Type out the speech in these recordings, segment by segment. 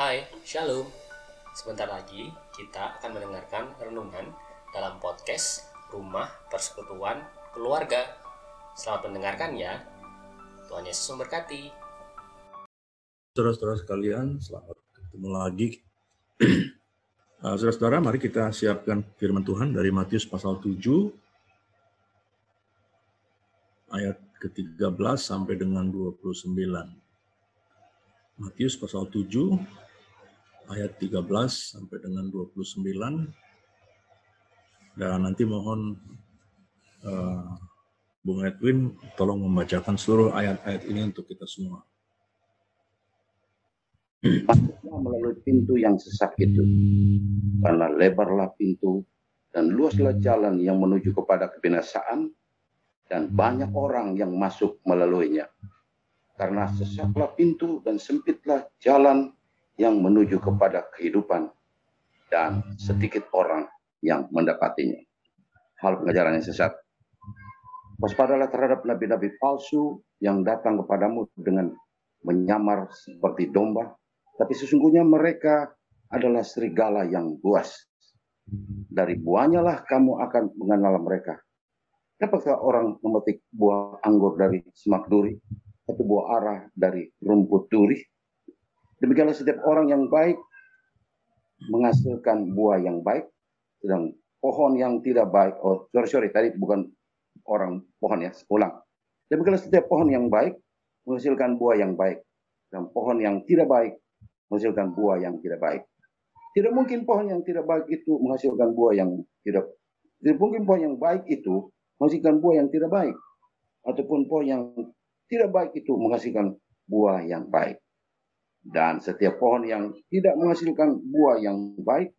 Hai, Shalom. Sebentar lagi kita akan mendengarkan renungan dalam podcast Rumah Persekutuan Keluarga. Selamat mendengarkan ya. Tuhan Yesus memberkati. Saudara-saudara sekalian, selamat ketemu lagi. Uh, Saudara-saudara, mari kita siapkan firman Tuhan dari Matius pasal 7 ayat ke-13 sampai dengan 29. Matius pasal 7 ayat 13 sampai dengan 29 dan nanti mohon uh, Bung Edwin tolong membacakan seluruh ayat-ayat ini untuk kita semua. masuklah melalui pintu yang sesak itu. Karena lebarlah pintu dan luaslah jalan yang menuju kepada kebinasaan dan banyak orang yang masuk melaluinya. Karena sesaklah pintu dan sempitlah jalan yang menuju kepada kehidupan dan sedikit orang yang mendapatinya. Hal pengajaran yang sesat. Waspadalah terhadap nabi-nabi palsu yang datang kepadamu dengan menyamar seperti domba, tapi sesungguhnya mereka adalah serigala yang buas. Dari buahnya lah kamu akan mengenal mereka. Dapatkah orang memetik buah anggur dari semak duri atau buah arah dari rumput duri? Demikianlah setiap orang yang baik menghasilkan buah yang baik, sedang pohon yang tidak baik, oh sorry, sorry tadi bukan orang pohon ya, ulang. Demikianlah setiap pohon yang baik menghasilkan buah yang baik, dan pohon yang tidak baik menghasilkan buah yang tidak baik. Tidak mungkin pohon yang tidak baik itu menghasilkan buah yang tidak tidak mungkin pohon yang baik itu menghasilkan buah yang tidak baik ataupun pohon yang tidak baik itu menghasilkan buah yang baik. Dan setiap pohon yang tidak menghasilkan buah yang baik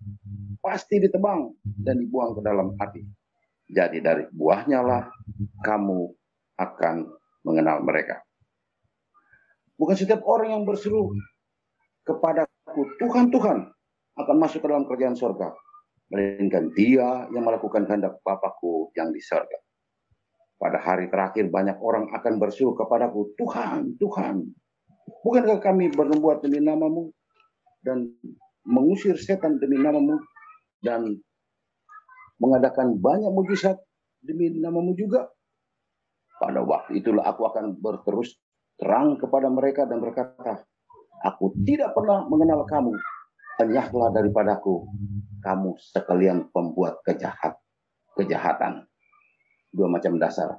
pasti ditebang dan dibuang ke dalam api. Jadi dari buahnya lah kamu akan mengenal mereka. Bukan setiap orang yang berseru kepadaku, Tuhan, Tuhan, akan masuk ke dalam kerjaan sorga. Melainkan dia yang melakukan kehendak Bapakku yang di sorga. Pada hari terakhir banyak orang akan berseru kepadaku, Tuhan, Tuhan, bukankah kami berbuat demi namamu dan mengusir setan demi namamu dan mengadakan banyak mujizat demi namamu juga? Pada waktu itulah aku akan berterus terang kepada mereka dan berkata, Aku tidak pernah mengenal kamu. Enyahlah daripadaku. Kamu sekalian pembuat kejahat, kejahatan. Dua macam dasar.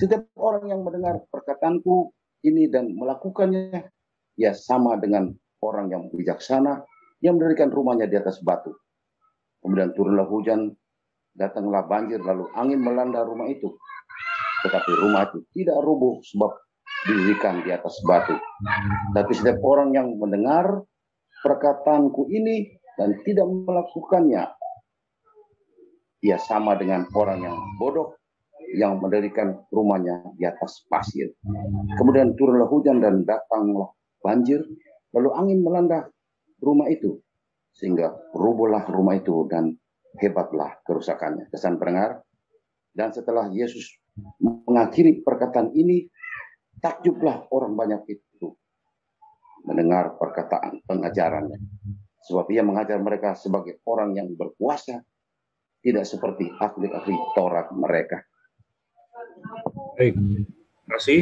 Setiap orang yang mendengar perkataanku ini dan melakukannya, ya sama dengan orang yang bijaksana yang mendirikan rumahnya di atas batu. Kemudian turunlah hujan, datanglah banjir, lalu angin melanda rumah itu. Tetapi rumah itu tidak rubuh sebab didirikan di atas batu. Tapi setiap orang yang mendengar perkataanku ini dan tidak melakukannya, ia sama dengan orang yang bodoh yang mendirikan rumahnya di atas pasir. Kemudian turunlah hujan dan datanglah banjir, lalu angin melanda rumah itu, sehingga rubuhlah rumah itu dan hebatlah kerusakannya. Kesan pendengar, dan setelah Yesus mengakhiri perkataan ini, takjublah orang banyak itu mendengar perkataan pengajarannya. Sebab ia mengajar mereka sebagai orang yang berkuasa, tidak seperti ahli-ahli Taurat mereka. Baik, terima kasih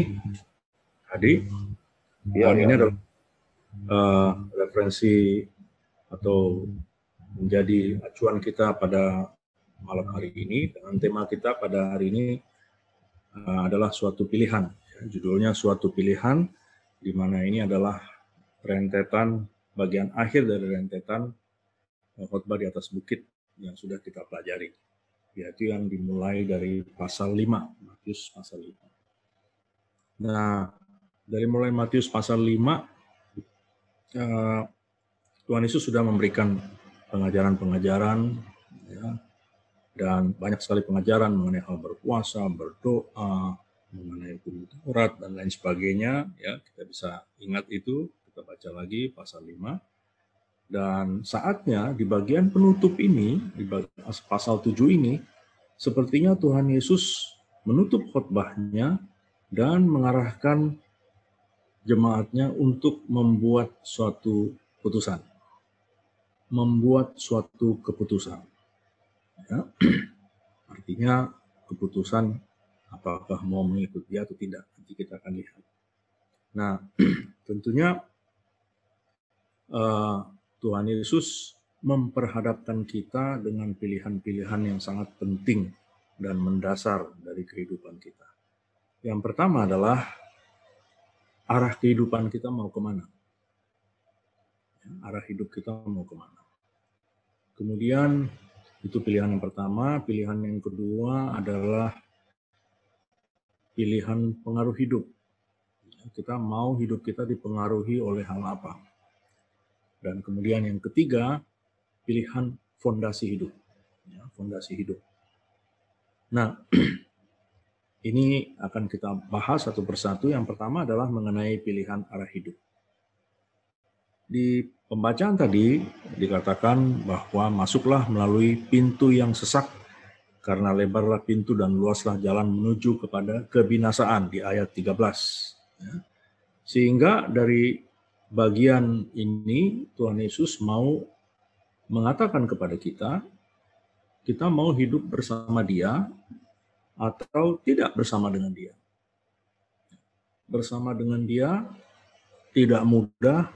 Adi. Ya, ya. ini adalah uh, referensi atau menjadi acuan kita pada malam hari ini dengan tema kita pada hari ini uh, adalah suatu pilihan. Ya, Judulnya suatu pilihan, di mana ini adalah rentetan bagian akhir dari rentetan uh, khotbah di atas bukit yang sudah kita pelajari yaitu yang dimulai dari pasal 5, Matius pasal 5. Nah, dari mulai Matius pasal 5, eh, Tuhan Yesus sudah memberikan pengajaran-pengajaran, ya, dan banyak sekali pengajaran mengenai hal berpuasa, berdoa, mengenai hukum Taurat, dan lain sebagainya. Ya, kita bisa ingat itu, kita baca lagi pasal 5. Dan saatnya di bagian penutup ini, di pasal 7 ini, sepertinya Tuhan Yesus menutup khotbahnya dan mengarahkan jemaatnya untuk membuat suatu putusan, membuat suatu keputusan. Ya. Artinya keputusan apakah mau mengikuti atau tidak nanti kita akan lihat. Nah, tentunya uh, Tuhan Yesus memperhadapkan kita dengan pilihan-pilihan yang sangat penting dan mendasar dari kehidupan kita. Yang pertama adalah arah kehidupan kita mau ke mana. Ya, arah hidup kita mau ke mana. Kemudian itu pilihan yang pertama. Pilihan yang kedua adalah pilihan pengaruh hidup. Ya, kita mau hidup kita dipengaruhi oleh hal apa. Dan kemudian yang ketiga, pilihan fondasi hidup. Ya, fondasi hidup. Nah, ini akan kita bahas satu persatu. Yang pertama adalah mengenai pilihan arah hidup. Di pembacaan tadi dikatakan bahwa masuklah melalui pintu yang sesak karena lebarlah pintu dan luaslah jalan menuju kepada kebinasaan di ayat 13. Ya. Sehingga dari bagian ini Tuhan Yesus mau mengatakan kepada kita, kita mau hidup bersama Dia atau tidak bersama dengan Dia. Bersama dengan Dia tidak mudah,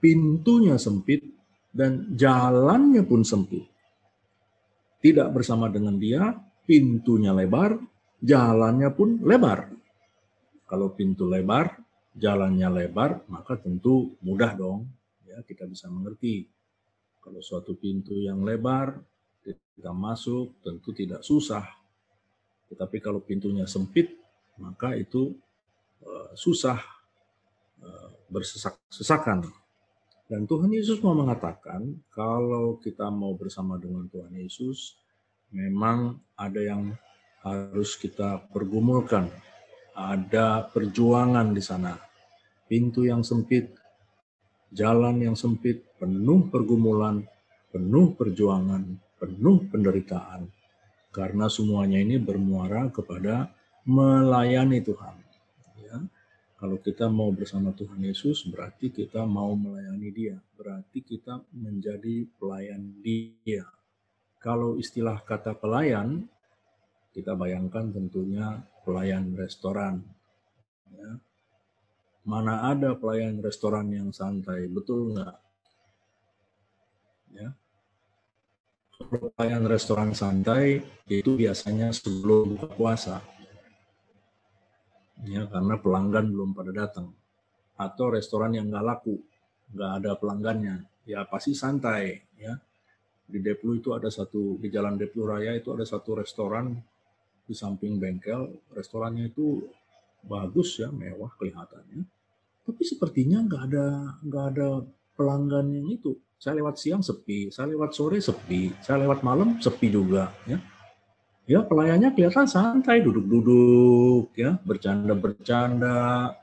pintunya sempit, dan jalannya pun sempit. Tidak bersama dengan Dia, pintunya lebar, jalannya pun lebar. Kalau pintu lebar, jalannya lebar, maka tentu mudah dong ya kita bisa mengerti. Kalau suatu pintu yang lebar kita masuk tentu tidak susah. Tetapi kalau pintunya sempit maka itu uh, susah uh, bersesak-sesakan. Dan Tuhan Yesus mau mengatakan kalau kita mau bersama dengan Tuhan Yesus memang ada yang harus kita pergumulkan. Ada perjuangan di sana pintu yang sempit jalan yang sempit, penuh pergumulan, penuh perjuangan, penuh penderitaan. Karena semuanya ini bermuara kepada melayani Tuhan. Ya. Kalau kita mau bersama Tuhan Yesus, berarti kita mau melayani Dia. Berarti kita menjadi pelayan Dia. Kalau istilah kata pelayan, kita bayangkan tentunya pelayan restoran. Ya mana ada pelayan restoran yang santai, betul nggak? Ya. Pelayan restoran santai itu biasanya sebelum buka puasa. Ya, karena pelanggan belum pada datang. Atau restoran yang nggak laku, nggak ada pelanggannya, ya pasti santai. Ya. Di Deplu itu ada satu, di Jalan Deplu Raya itu ada satu restoran di samping bengkel. Restorannya itu bagus ya, mewah kelihatannya tapi sepertinya nggak ada nggak ada pelanggan yang itu. Saya lewat siang sepi, saya lewat sore sepi, saya lewat malam sepi juga. Ya, ya pelayannya kelihatan santai, duduk-duduk, ya bercanda-bercanda,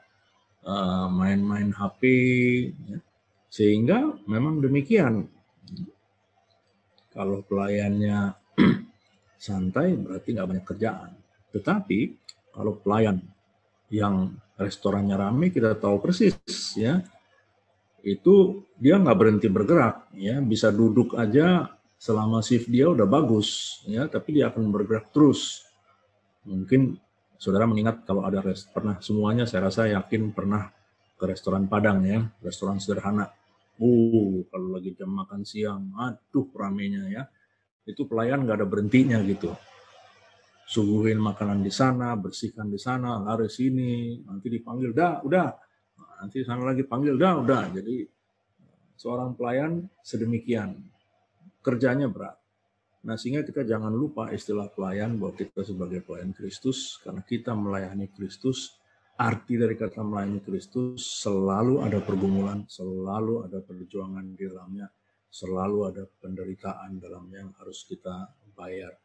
uh, main-main HP, ya. sehingga memang demikian. Kalau pelayannya santai berarti nggak banyak kerjaan. Tetapi kalau pelayan yang restorannya ramai kita tahu persis ya. Itu dia nggak berhenti bergerak ya. Bisa duduk aja selama shift dia udah bagus ya. Tapi dia akan bergerak terus. Mungkin saudara mengingat kalau ada rest, pernah semuanya saya rasa yakin pernah ke restoran Padang ya. Restoran sederhana. Uh kalau lagi jam makan siang aduh ramenya ya. Itu pelayan nggak ada berhentinya gitu suguhin makanan di sana, bersihkan di sana, lari sini, nanti dipanggil, dah, udah, nanti sana lagi panggil, dah, udah. Jadi seorang pelayan sedemikian, kerjanya berat. Nah sehingga kita jangan lupa istilah pelayan bahwa kita sebagai pelayan Kristus, karena kita melayani Kristus, arti dari kata melayani Kristus selalu ada pergumulan, selalu ada perjuangan di dalamnya, selalu ada penderitaan dalamnya yang harus kita bayar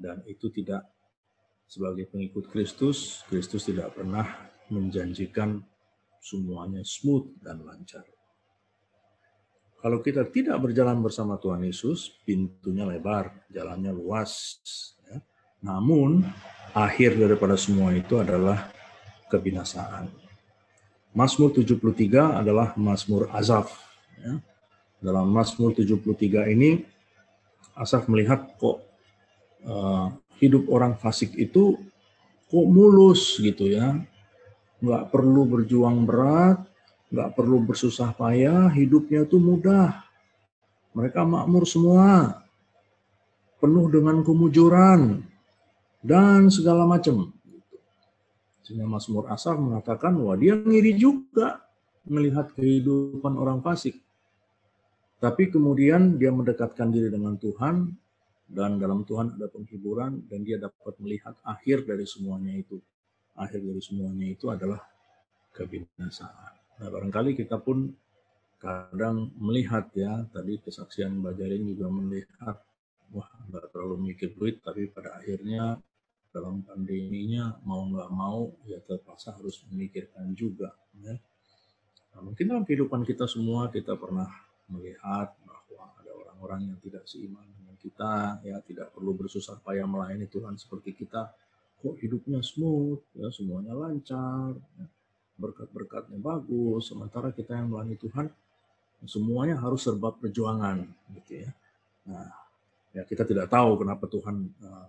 dan itu tidak sebagai pengikut Kristus, Kristus tidak pernah menjanjikan semuanya smooth dan lancar. Kalau kita tidak berjalan bersama Tuhan Yesus, pintunya lebar, jalannya luas. Ya. Namun, akhir daripada semua itu adalah kebinasaan. Mazmur 73 adalah Mazmur Azaf. Ya. Dalam Mazmur 73 ini, Asaf melihat kok uh, hidup orang fasik itu kok mulus gitu ya. Nggak perlu berjuang berat, nggak perlu bersusah payah, hidupnya itu mudah. Mereka makmur semua, penuh dengan kemujuran, dan segala macam. Sehingga Mazmur Asaf mengatakan, wah dia ngiri juga melihat kehidupan orang fasik. Tapi kemudian dia mendekatkan diri dengan Tuhan, dan dalam Tuhan ada penghiburan, dan dia dapat melihat akhir dari semuanya itu. Akhir dari semuanya itu adalah kebinasaan. Nah barangkali kita pun kadang melihat ya, tadi kesaksian Mbak Jaring juga melihat, wah nggak terlalu mikir duit, tapi pada akhirnya dalam pandeminya mau nggak mau ya terpaksa harus memikirkan juga ya. Nah, mungkin dalam kehidupan kita semua kita pernah melihat bahwa ada orang-orang yang tidak seiman kita ya tidak perlu bersusah payah melayani Tuhan seperti kita kok hidupnya smooth ya semuanya lancar ya. berkat-berkatnya bagus sementara kita yang melayani Tuhan semuanya harus serba perjuangan gitu ya nah ya kita tidak tahu kenapa Tuhan uh,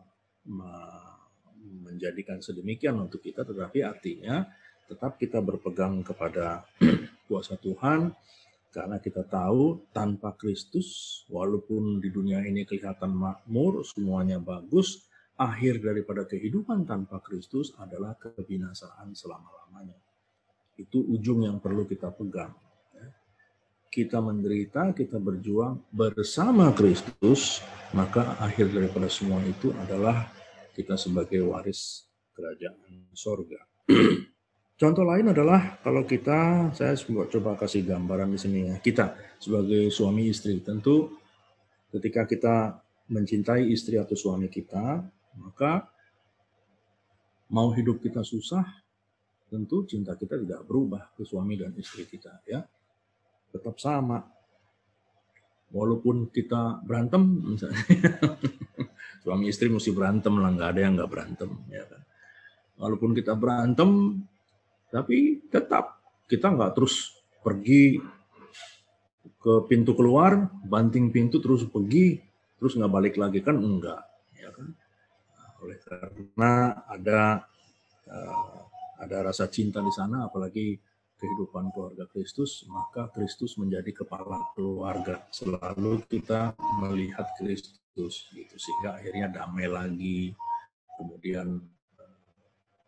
menjadikan sedemikian untuk kita, tetapi artinya tetap kita berpegang kepada kuasa Tuhan karena kita tahu tanpa Kristus walaupun di dunia ini kelihatan makmur semuanya bagus akhir daripada kehidupan tanpa Kristus adalah kebinasaan selama-lamanya itu ujung yang perlu kita pegang ya. kita menderita kita berjuang bersama Kristus maka akhir daripada semua itu adalah kita sebagai waris kerajaan sorga. Contoh lain adalah kalau kita, saya coba kasih gambaran di sini ya, kita sebagai suami istri, tentu ketika kita mencintai istri atau suami kita, maka mau hidup kita susah, tentu cinta kita tidak berubah ke suami dan istri kita ya. Tetap sama. Walaupun kita berantem misalnya, suami istri mesti berantem lah nggak ada yang nggak berantem ya kan walaupun kita berantem tapi tetap kita nggak terus pergi ke pintu keluar banting pintu terus pergi terus nggak balik lagi kan enggak ya kan nah, oleh karena ada uh, ada rasa cinta di sana apalagi kehidupan keluarga Kristus, maka Kristus menjadi kepala keluarga. Selalu kita melihat Kristus, gitu sehingga akhirnya damai lagi, kemudian eh,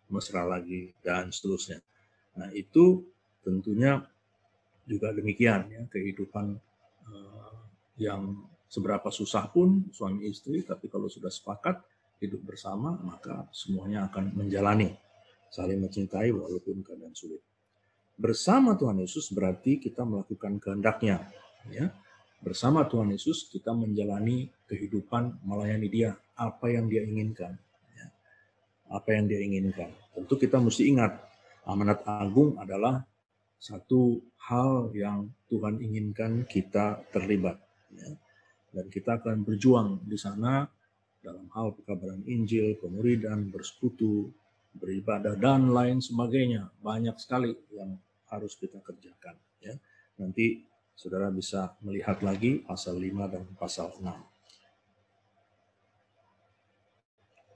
mesra lagi dan seterusnya. Nah itu tentunya juga demikian ya kehidupan uh, yang seberapa susah pun suami istri, tapi kalau sudah sepakat hidup bersama maka semuanya akan menjalani saling mencintai walaupun keadaan sulit bersama Tuhan Yesus berarti kita melakukan kehendaknya. Ya. Bersama Tuhan Yesus kita menjalani kehidupan melayani dia, apa yang dia inginkan. Ya. Apa yang dia inginkan. Tentu kita mesti ingat, amanat agung adalah satu hal yang Tuhan inginkan kita terlibat. Ya. Dan kita akan berjuang di sana dalam hal pekabaran Injil, pemuridan, bersekutu, beribadah dan lain sebagainya. Banyak sekali yang harus kita kerjakan ya. Nanti Saudara bisa melihat lagi pasal 5 dan pasal 6.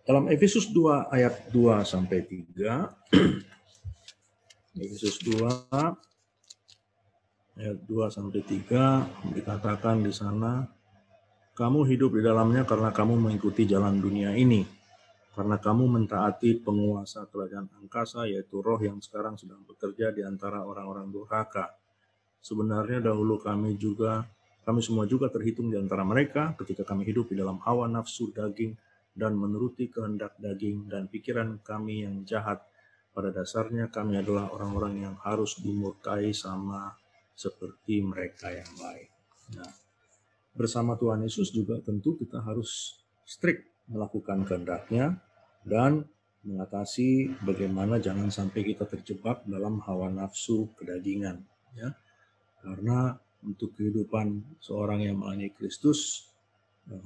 Dalam Efesus 2 ayat 2 sampai 3 Efesus 2 ayat 2 sampai 3 dikatakan di sana kamu hidup di dalamnya karena kamu mengikuti jalan dunia ini karena kamu mentaati penguasa kerajaan angkasa, yaitu roh yang sekarang sedang bekerja di antara orang-orang durhaka. Sebenarnya dahulu kami juga, kami semua juga terhitung di antara mereka ketika kami hidup di dalam hawa nafsu daging dan menuruti kehendak daging dan pikiran kami yang jahat. Pada dasarnya kami adalah orang-orang yang harus dimurkai sama seperti mereka yang baik. Nah, bersama Tuhan Yesus juga tentu kita harus strict melakukan kehendaknya dan mengatasi bagaimana jangan sampai kita terjebak dalam hawa nafsu kedagingan ya karena untuk kehidupan seorang yang melayani Kristus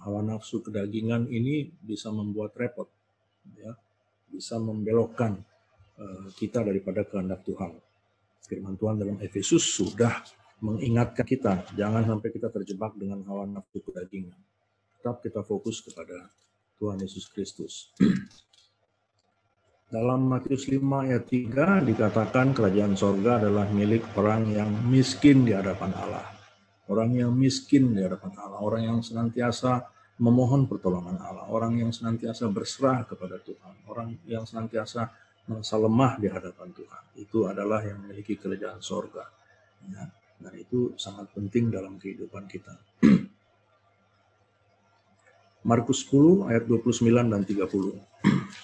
hawa nafsu kedagingan ini bisa membuat repot ya bisa membelokkan kita daripada kehendak Tuhan Firman Tuhan dalam Efesus sudah mengingatkan kita, jangan sampai kita terjebak dengan hawa nafsu kedagingan. Tetap kita fokus kepada Tuhan Yesus Kristus. Dalam Matius 5 ayat 3 dikatakan kerajaan sorga adalah milik orang yang miskin di hadapan Allah. Orang yang miskin di hadapan Allah, orang yang senantiasa memohon pertolongan Allah, orang yang senantiasa berserah kepada Tuhan, orang yang senantiasa merasa lemah di hadapan Tuhan. Itu adalah yang memiliki kerajaan sorga. Ya. Dan itu sangat penting dalam kehidupan kita. Markus 10 ayat 29 dan 30.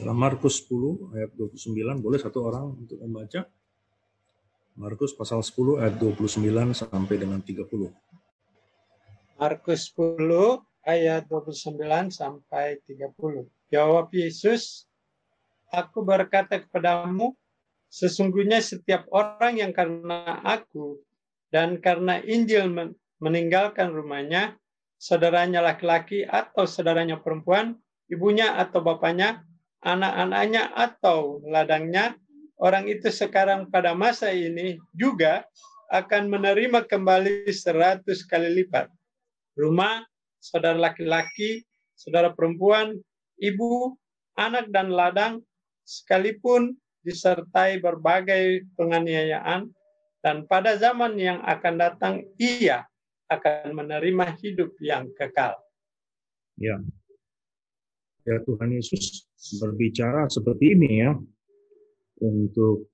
Dalam Markus 10 ayat 29, boleh satu orang untuk membaca? Markus pasal 10 ayat 29 sampai dengan 30. Markus 10 ayat 29 sampai 30. Jawab Yesus, aku berkata kepadamu, sesungguhnya setiap orang yang karena aku dan karena Injil meninggalkan rumahnya, saudaranya laki-laki atau saudaranya perempuan, ibunya atau bapaknya, anak-anaknya atau ladangnya, orang itu sekarang pada masa ini juga akan menerima kembali seratus kali lipat. Rumah, saudara laki-laki, saudara perempuan, ibu, anak dan ladang sekalipun disertai berbagai penganiayaan dan pada zaman yang akan datang ia akan menerima hidup yang kekal. Ya. Ya Tuhan Yesus berbicara seperti ini ya untuk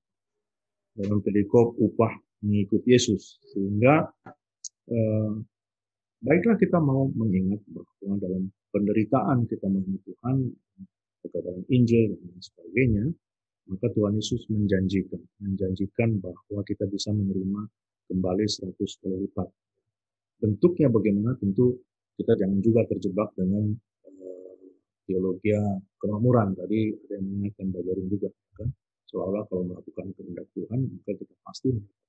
dalam perikop upah mengikut Yesus sehingga eh, baiklah kita mau mengingat bahwa dalam penderitaan kita mengenai Tuhan kepada Injil dan sebagainya, maka Tuhan Yesus menjanjikan, menjanjikan bahwa kita bisa menerima kembali 100 kali lipat. Bentuknya bagaimana tentu kita jangan juga terjebak dengan uh, teologi kemakmuran. Tadi ada yang mengingatkan bajarin juga kan, seolah-olah kalau melakukan kehendak Tuhan maka kita pasti mendapatkan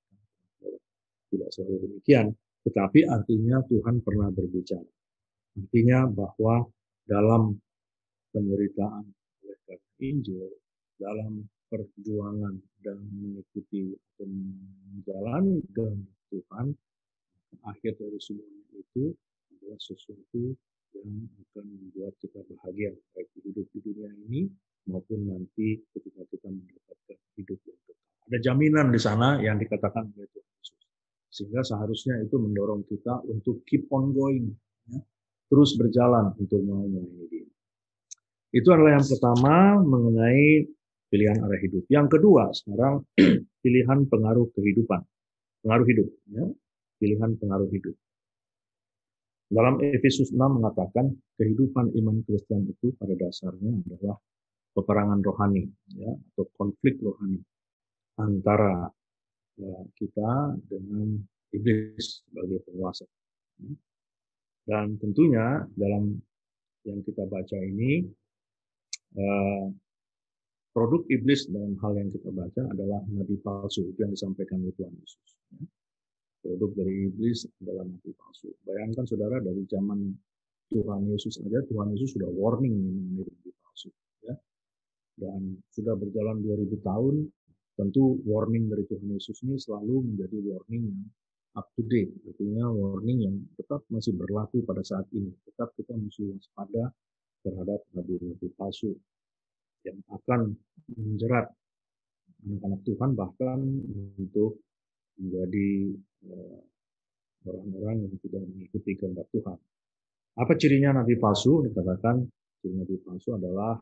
tidak selalu demikian. Tetapi artinya Tuhan pernah berbicara. Artinya bahwa dalam penderitaan oleh karena Injil dalam perjuangan dan mengikuti atau menjalani Tuhan akhir dari semuanya itu adalah sesuatu yang akan membuat kita bahagia baik hidup di dunia ini maupun nanti ketika kita mendapatkan hidup yang kekal. Ada jaminan di sana yang dikatakan oleh Tuhan Yesus. Sehingga seharusnya itu mendorong kita untuk keep on going, ya, terus berjalan untuk mau melayani dia. Itu adalah yang pertama mengenai pilihan arah hidup. Yang kedua, sekarang pilihan pengaruh kehidupan. Pengaruh hidup. Ya. Pilihan pengaruh hidup. Dalam Efesus 6 mengatakan kehidupan iman Kristen itu pada dasarnya adalah peperangan rohani ya atau konflik rohani antara ya, kita dengan iblis sebagai penguasa. Dan tentunya dalam yang kita baca ini Eh, produk iblis dalam hal yang kita baca adalah nabi palsu itu yang disampaikan oleh Tuhan Yesus. Produk dari iblis adalah nabi palsu. Bayangkan saudara dari zaman Tuhan Yesus saja Tuhan Yesus sudah warning mengenai nabi palsu. Ya. Dan sudah berjalan 2000 tahun, tentu warning dari Tuhan Yesus ini selalu menjadi warning yang up to date. Artinya warning yang tetap masih berlaku pada saat ini. Tetap kita mesti waspada terhadap nabi-nabi palsu yang akan menjerat anak-anak Tuhan bahkan untuk menjadi eh, orang-orang yang tidak mengikuti kehendak Tuhan. Apa cirinya nabi palsu? Dikatakan ciri nabi palsu adalah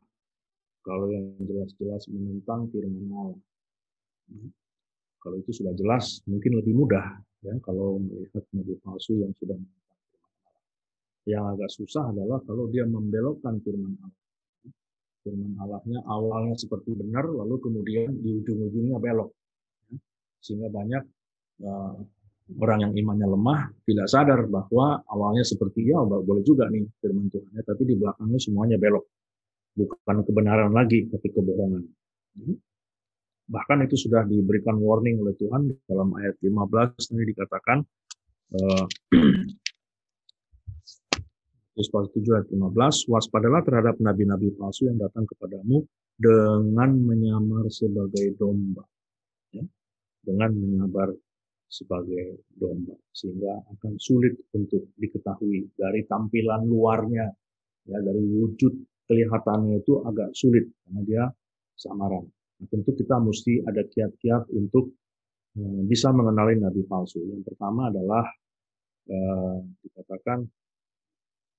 kalau yang jelas-jelas menentang firman Allah. Hmm. Kalau itu sudah jelas, mungkin lebih mudah ya kalau melihat nabi palsu yang sudah yang agak susah adalah kalau dia membelokkan firman Allah. Firman Allahnya awalnya seperti benar, lalu kemudian di ujung-ujungnya belok. Sehingga banyak uh, orang yang imannya lemah tidak sadar bahwa awalnya seperti ya boleh juga nih firman Tuhan, tapi di belakangnya semuanya belok. Bukan kebenaran lagi, tapi kebohongan. Bahkan itu sudah diberikan warning oleh Tuhan dalam ayat 15 ini dikatakan pasal 7 ayat 15, waspadalah terhadap nabi-nabi palsu yang datang kepadamu dengan menyamar sebagai domba. Ya, dengan menyamar sebagai domba sehingga akan sulit untuk diketahui dari tampilan luarnya ya dari wujud kelihatannya itu agak sulit karena dia samaran. Tentu kita mesti ada kiat-kiat untuk eh, bisa mengenali nabi palsu. Yang pertama adalah eh, dikatakan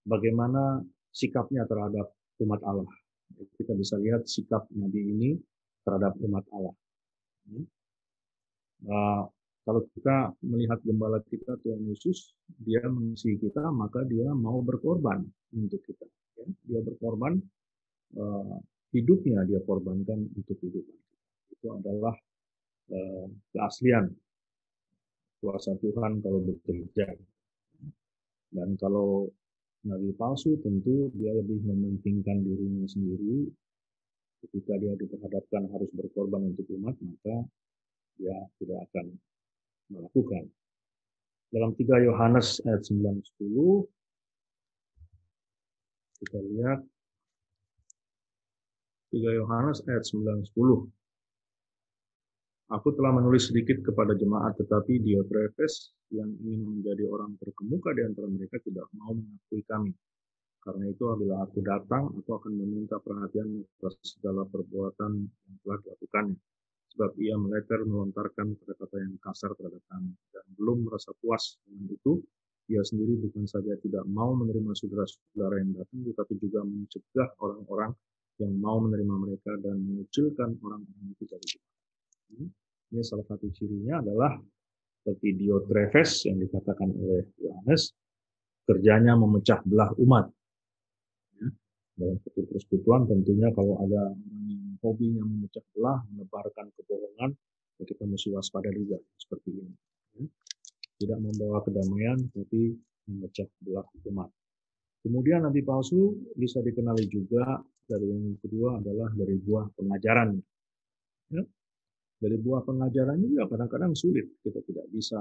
bagaimana sikapnya terhadap umat Allah. Kita bisa lihat sikap nabi ini terhadap umat Allah. Uh, kalau kita melihat gembala kita Tuhan Yesus, dia mengasihi kita, maka dia mau berkorban untuk kita. Ya. Dia berkorban, hidupnya dia korbankan untuk hidup Itu adalah uh, keaslian kuasa Tuhan kalau bekerja. Dan kalau nabi palsu tentu dia lebih mementingkan dirinya sendiri. Ketika dia diperhadapkan harus berkorban untuk umat, maka dia tidak akan melakukan. Dalam 3 Yohanes ayat 9 10 kita lihat 3 Yohanes ayat 9 10 Aku telah menulis sedikit kepada jemaat, tetapi Diotrephes yang ingin menjadi orang terkemuka di antara mereka tidak mau mengakui kami. Karena itu, apabila aku datang, aku akan meminta perhatian atas segala perbuatan yang telah dilakukannya sebab ia meleter melontarkan kata-kata yang kasar terhadap kami dan belum merasa puas dengan itu ia sendiri bukan saja tidak mau menerima saudara-saudara yang datang tetapi juga mencegah orang-orang yang mau menerima mereka dan mengucilkan orang-orang itu dari Tuhan. Ini salah satu cirinya adalah seperti Diotrephes yang dikatakan oleh Yohanes, kerjanya memecah belah umat. Ya, dalam satu persekutuan tentunya kalau ada orang yang hobinya memecah belah, menebarkan kebohongan, ya kita mesti waspada juga seperti ini. Ya. Tidak membawa kedamaian, tapi memecah belah umat. Kemudian nabi palsu bisa dikenali juga dari yang kedua adalah dari buah pengajaran. Ya. Dari buah pengajaran juga kadang-kadang sulit kita tidak bisa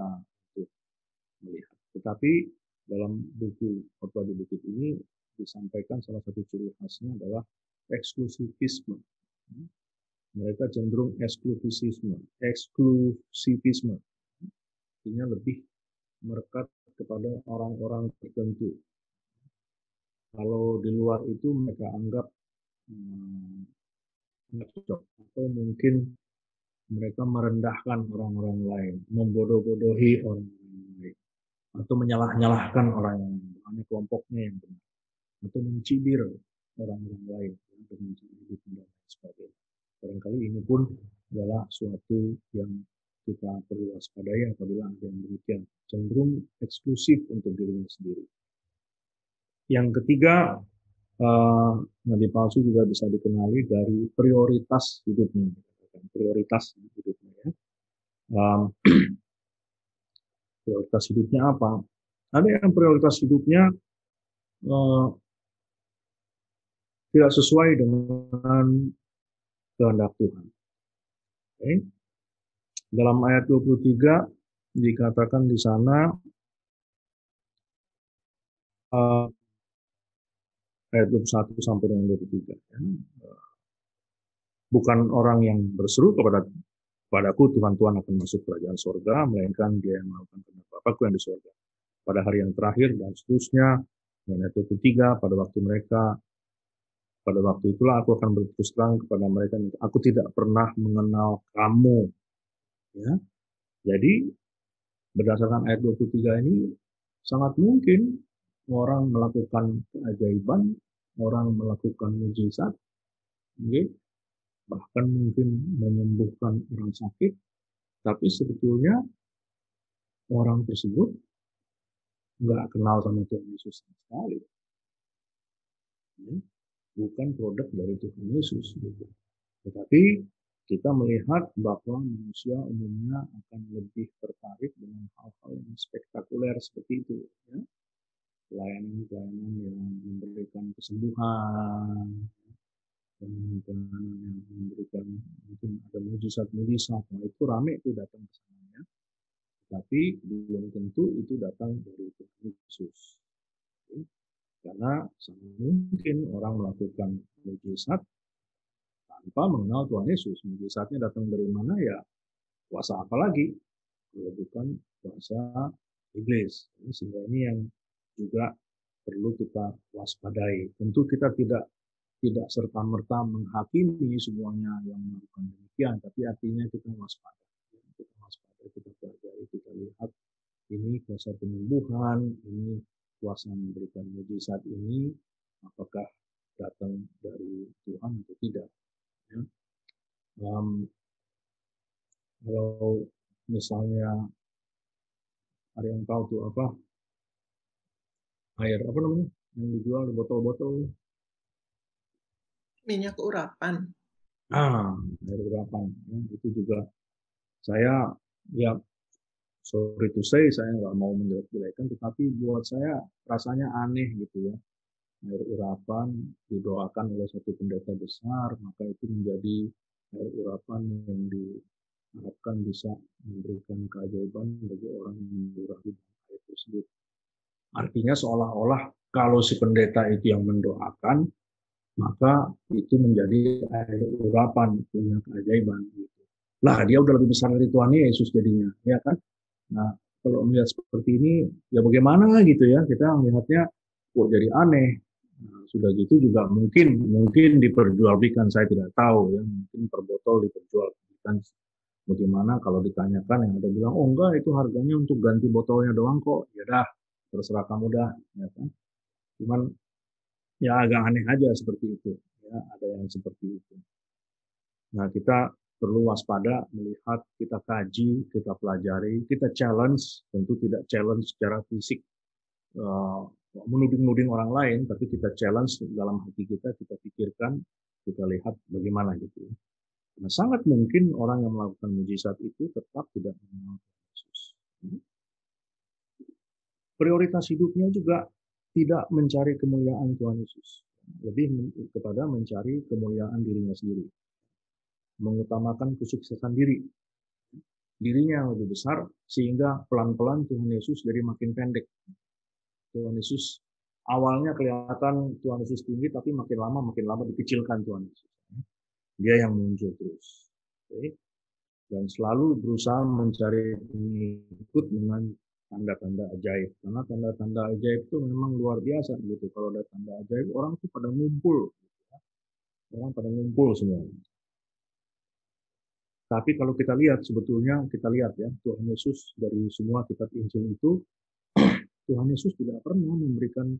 melihat. Tetapi dalam buku Khotbah di Bukit ini disampaikan salah satu ciri khasnya adalah eksklusivisme. Mereka cenderung eksklusivisme, eksklusivisme. Artinya lebih merekat kepada orang-orang tertentu. Kalau di luar itu mereka anggap atau mungkin mereka merendahkan orang-orang lain, membodoh-bodohi orang-orang lain, atau menyalah-nyalahkan orang yang lain, kelompoknya yang benar, atau mencibir orang-orang lain dengan cara hidup dan sebagainya. Barangkali ini pun adalah suatu yang kita perlu waspadai apabila ada yang demikian cenderung eksklusif untuk dirinya sendiri. Yang ketiga, nabi palsu juga bisa dikenali dari prioritas hidupnya, prioritas hidupnya. Ya. Prioritas hidupnya apa? Ada yang prioritas hidupnya uh, tidak sesuai dengan kehendak Tuhan. Okay. Dalam ayat 23 dikatakan di sana uh, ayat 21 sampai dengan 23 ya. Bukan orang yang berseru kepada padaku Tuhan Tuhan akan masuk kerajaan surga, melainkan dia yang melakukan kehendak Bapakku yang di surga. Pada hari yang terakhir dan seterusnya, dan ayat 23 pada waktu mereka pada waktu itulah aku akan berterus terang kepada mereka, aku tidak pernah mengenal kamu. Ya. Jadi berdasarkan ayat 23 ini sangat mungkin orang melakukan keajaiban, orang melakukan mujizat, okay? bahkan mungkin menyembuhkan orang sakit, tapi sebetulnya orang tersebut nggak kenal sama Tuhan Yesus sekali. Ya bukan produk dari Tuhan Yesus gitu. Tetapi kita melihat bahwa manusia umumnya akan lebih tertarik dengan hal-hal yang spektakuler seperti itu ya. Pelayanan-pelayanan yang memberikan kesembuhan, pelayanan yang memberikan mungkin ada mujizat-mujizat, nah itu rame itu datang ke sana Tapi belum tentu itu datang dari Tuhan Yesus. Karena sangat mungkin orang melakukan mujizat tanpa mengenal Tuhan Yesus. Mujizatnya datang dari mana ya? Kuasa apa lagi? Kalau bukan kuasa iblis. Sehingga ini yang juga perlu kita waspadai. Tentu kita tidak tidak serta merta menghakimi semuanya yang melakukan demikian, tapi artinya kita waspada. Kita waspada, kita pelajari, kita lihat ini kuasa penyembuhan, ini kuasa memberikan mujizat ini, apakah datang dari Tuhan atau tidak. Ya. Um, kalau misalnya ada yang tahu tuh apa air apa namanya yang dijual di botol-botol minyak urapan ah air urapan ya, itu juga saya ya sorry to say saya nggak mau menjelek-jelekan tetapi buat saya rasanya aneh gitu ya. Air urapan didoakan oleh satu pendeta besar maka itu menjadi air urapan yang diharapkan bisa memberikan keajaiban bagi orang yang mendurahi air tersebut artinya seolah-olah kalau si pendeta itu yang mendoakan maka itu menjadi air urapan punya keajaiban gitu. Lah dia udah lebih besar dari Tuhan Yesus jadinya, ya kan? Nah kalau melihat seperti ini ya bagaimana gitu ya kita melihatnya kok jadi aneh. Nah, sudah gitu juga mungkin mungkin diperjualbelikan saya tidak tahu ya mungkin per botol diperjualbelikan bagaimana kalau ditanyakan yang ada bilang oh enggak itu harganya untuk ganti botolnya doang kok ya dah terserah kamu dah ya kan? Cuman ya agak aneh aja seperti itu ya ada yang seperti itu. Nah kita perlu waspada melihat kita kaji kita pelajari kita challenge tentu tidak challenge secara fisik uh, menuding-nuding orang lain tapi kita challenge dalam hati kita kita pikirkan kita lihat bagaimana gitu ya. Nah sangat mungkin orang yang melakukan mujizat itu tetap tidak mengenal Yesus prioritas hidupnya juga tidak mencari kemuliaan Tuhan Yesus, lebih kepada mencari kemuliaan dirinya sendiri, mengutamakan kesuksesan diri, dirinya yang lebih besar sehingga pelan-pelan Tuhan Yesus jadi makin pendek. Tuhan Yesus awalnya kelihatan Tuhan Yesus tinggi tapi makin lama makin lama dikecilkan Tuhan Yesus. Dia yang muncul terus. Dan selalu berusaha mencari pengikut dengan tanda-tanda ajaib karena tanda-tanda ajaib itu memang luar biasa gitu kalau ada tanda ajaib orang tuh pada ngumpul gitu ya. orang pada ngumpul semua tapi kalau kita lihat sebetulnya kita lihat ya Tuhan Yesus dari semua kitab Injil itu Tuhan Yesus tidak pernah memberikan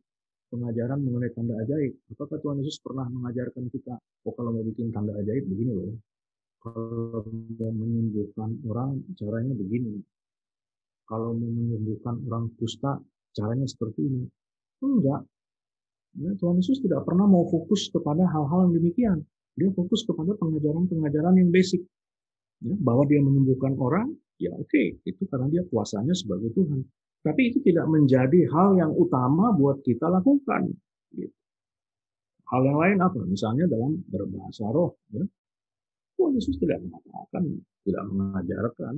pengajaran mengenai tanda ajaib. Apakah Tuhan Yesus pernah mengajarkan kita, oh kalau mau bikin tanda ajaib begini loh. Kalau mau menyembuhkan orang caranya begini kalau mau menyembuhkan orang kusta caranya seperti ini. Enggak. Ya, Tuhan Yesus tidak pernah mau fokus kepada hal-hal yang demikian. Dia fokus kepada pengajaran-pengajaran yang basic. Ya, bahwa dia menyembuhkan orang, ya oke, okay, itu karena dia kuasanya sebagai Tuhan. Tapi itu tidak menjadi hal yang utama buat kita lakukan. Hal yang lain apa? Misalnya dalam berbahasa roh. Ya. Tuhan Yesus tidak mengatakan, tidak mengajarkan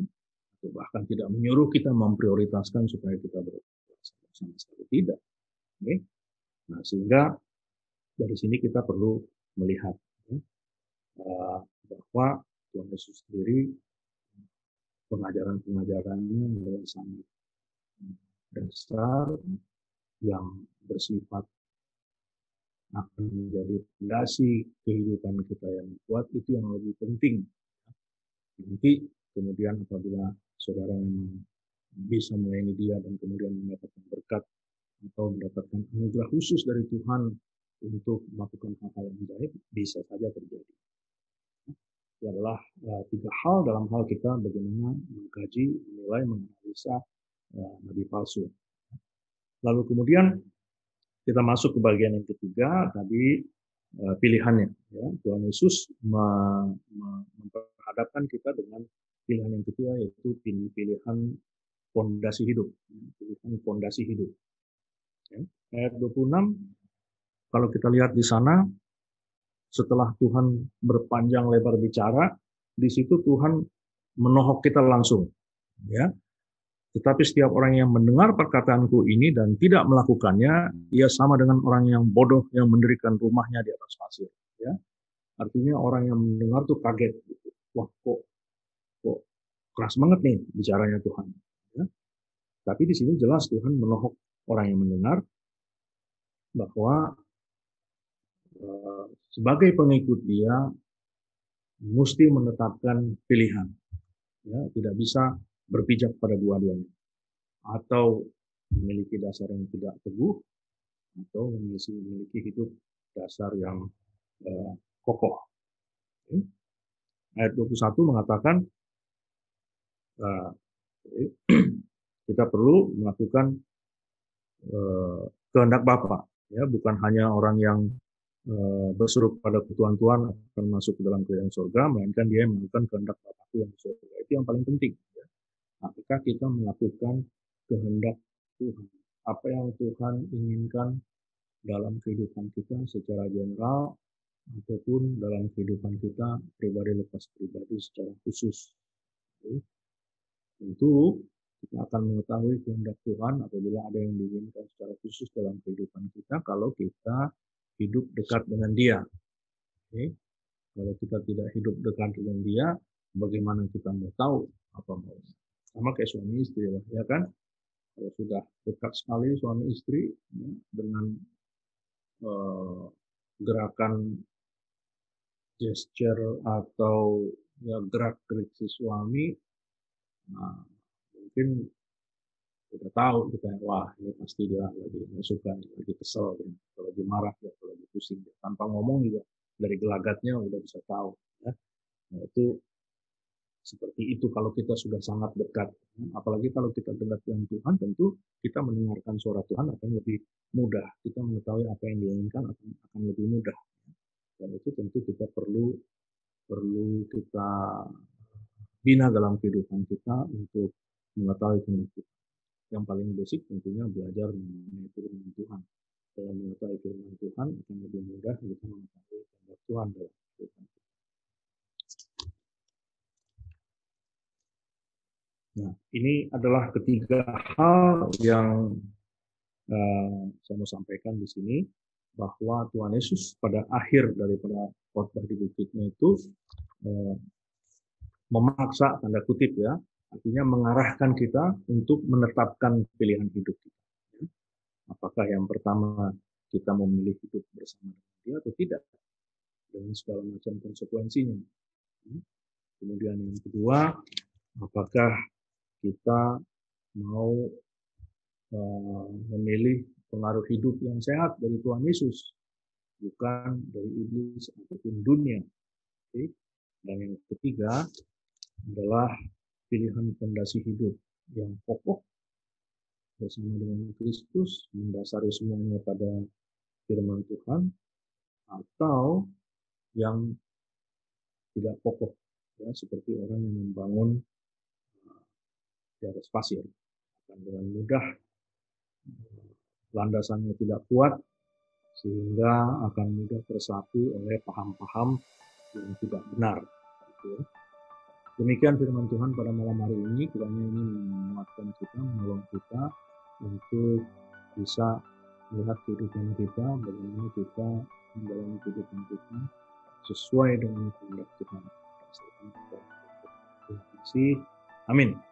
bahkan tidak menyuruh kita memprioritaskan supaya kita berpuasa sama sekali tidak. Oke? Nah sehingga dari sini kita perlu melihat ya, uh, bahwa Tuhan Yesus sendiri pengajaran-pengajarannya adalah sangat dasar yang bersifat akan menjadi fondasi kehidupan kita yang kuat itu yang lebih penting. Nanti kemudian apabila saudara memang bisa melayani dia dan kemudian mendapatkan berkat atau mendapatkan anugerah khusus dari Tuhan untuk melakukan hal-hal yang baik bisa saja terjadi. Itu adalah uh, tiga hal dalam hal kita bagaimana mengkaji, menilai, menganalisa uh, nabi palsu. Lalu kemudian kita masuk ke bagian yang ketiga tadi uh, pilihannya. Ya. Tuhan Yesus memperhadapkan kita dengan pilihan yang ketiga yaitu pilihan fondasi hidup, pilihan fondasi hidup. Ya. Ayat 26, kalau kita lihat di sana, setelah Tuhan berpanjang lebar bicara, di situ Tuhan menohok kita langsung. Ya. Tetapi setiap orang yang mendengar perkataanku ini dan tidak melakukannya, ia sama dengan orang yang bodoh yang mendirikan rumahnya di atas pasir. Ya. artinya orang yang mendengar tuh kaget. Gitu. Wah kok keras banget nih bicaranya Tuhan. Ya. Tapi di sini jelas Tuhan menohok orang yang mendengar bahwa uh, sebagai pengikut dia mesti menetapkan pilihan. Ya, tidak bisa berpijak pada dua-duanya. Atau memiliki dasar yang tidak teguh, atau memiliki, hidup dasar yang uh, kokoh. Ayat 21 mengatakan uh, kita perlu melakukan uh, kehendak Bapa, ya bukan hanya orang yang uh, berseru pada Tuhan Tuhan akan masuk ke dalam kerajaan surga, melainkan dia yang melakukan kehendak Bapakku yang di surga. Itu yang paling penting. Ya. Apakah kita melakukan kehendak Tuhan? Apa yang Tuhan inginkan dalam kehidupan kita secara general ataupun dalam kehidupan kita pribadi lepas pribadi secara khusus. Tentu kita akan mengetahui kehendak Tuhan apabila ada yang diinginkan secara khusus dalam kehidupan kita kalau kita hidup dekat dengan Dia. Oke. Kalau kita tidak hidup dekat dengan Dia, bagaimana kita mau tahu apa mau? Sama kayak suami istri lah, ya kan? Kalau sudah dekat sekali suami istri ya, dengan uh, gerakan gesture atau ya gerak gerik si suami, nah, mungkin udah tahu kita wah ini pasti dia lagi nggak suka lagi kesel ya. lagi marah ya kalau lagi pusing ya. tanpa ngomong juga dari gelagatnya udah bisa tahu ya nah, itu seperti itu kalau kita sudah sangat dekat apalagi kalau kita dekat dengan Tuhan tentu kita mendengarkan suara Tuhan akan lebih mudah kita mengetahui apa yang diinginkan akan akan lebih mudah dan itu tentu kita perlu perlu kita bina dalam kehidupan kita untuk mengetahui kehendak Tuhan. Yang paling basic tentunya belajar mengenai firman Tuhan. Dengan mengetahui firman Tuhan akan lebih mudah kita mengetahui kehendak Tuhan dalam kehidupan kita. Nah, ini adalah ketiga hal yang uh, saya mau sampaikan di sini bahwa Tuhan Yesus pada akhir daripada khotbah di bukitnya itu uh, memaksa tanda kutip ya Artinya mengarahkan kita untuk menetapkan pilihan hidup kita. Apakah yang pertama kita memilih hidup bersama dengan dia atau tidak. Dengan segala macam konsekuensinya. Kemudian yang kedua, apakah kita mau uh, memilih pengaruh hidup yang sehat dari Tuhan Yesus, bukan dari iblis ataupun dunia. Oke. Dan yang ketiga adalah pilihan fondasi hidup yang kokoh bersama dengan Kristus mendasari semuanya pada firman Tuhan atau yang tidak kokoh ya seperti orang yang membangun uh, di atas pasir akan dengan mudah uh, landasannya tidak kuat sehingga akan mudah tersapu oleh paham-paham yang tidak benar gitu ya. Demikian firman Tuhan pada malam hari ini, kiranya ini menguatkan kita, menolong kita untuk bisa melihat kehidupan kita, bagaimana kita menjalani kehidupan kita sesuai dengan kehendak Tuhan. Terima kasih. Amin.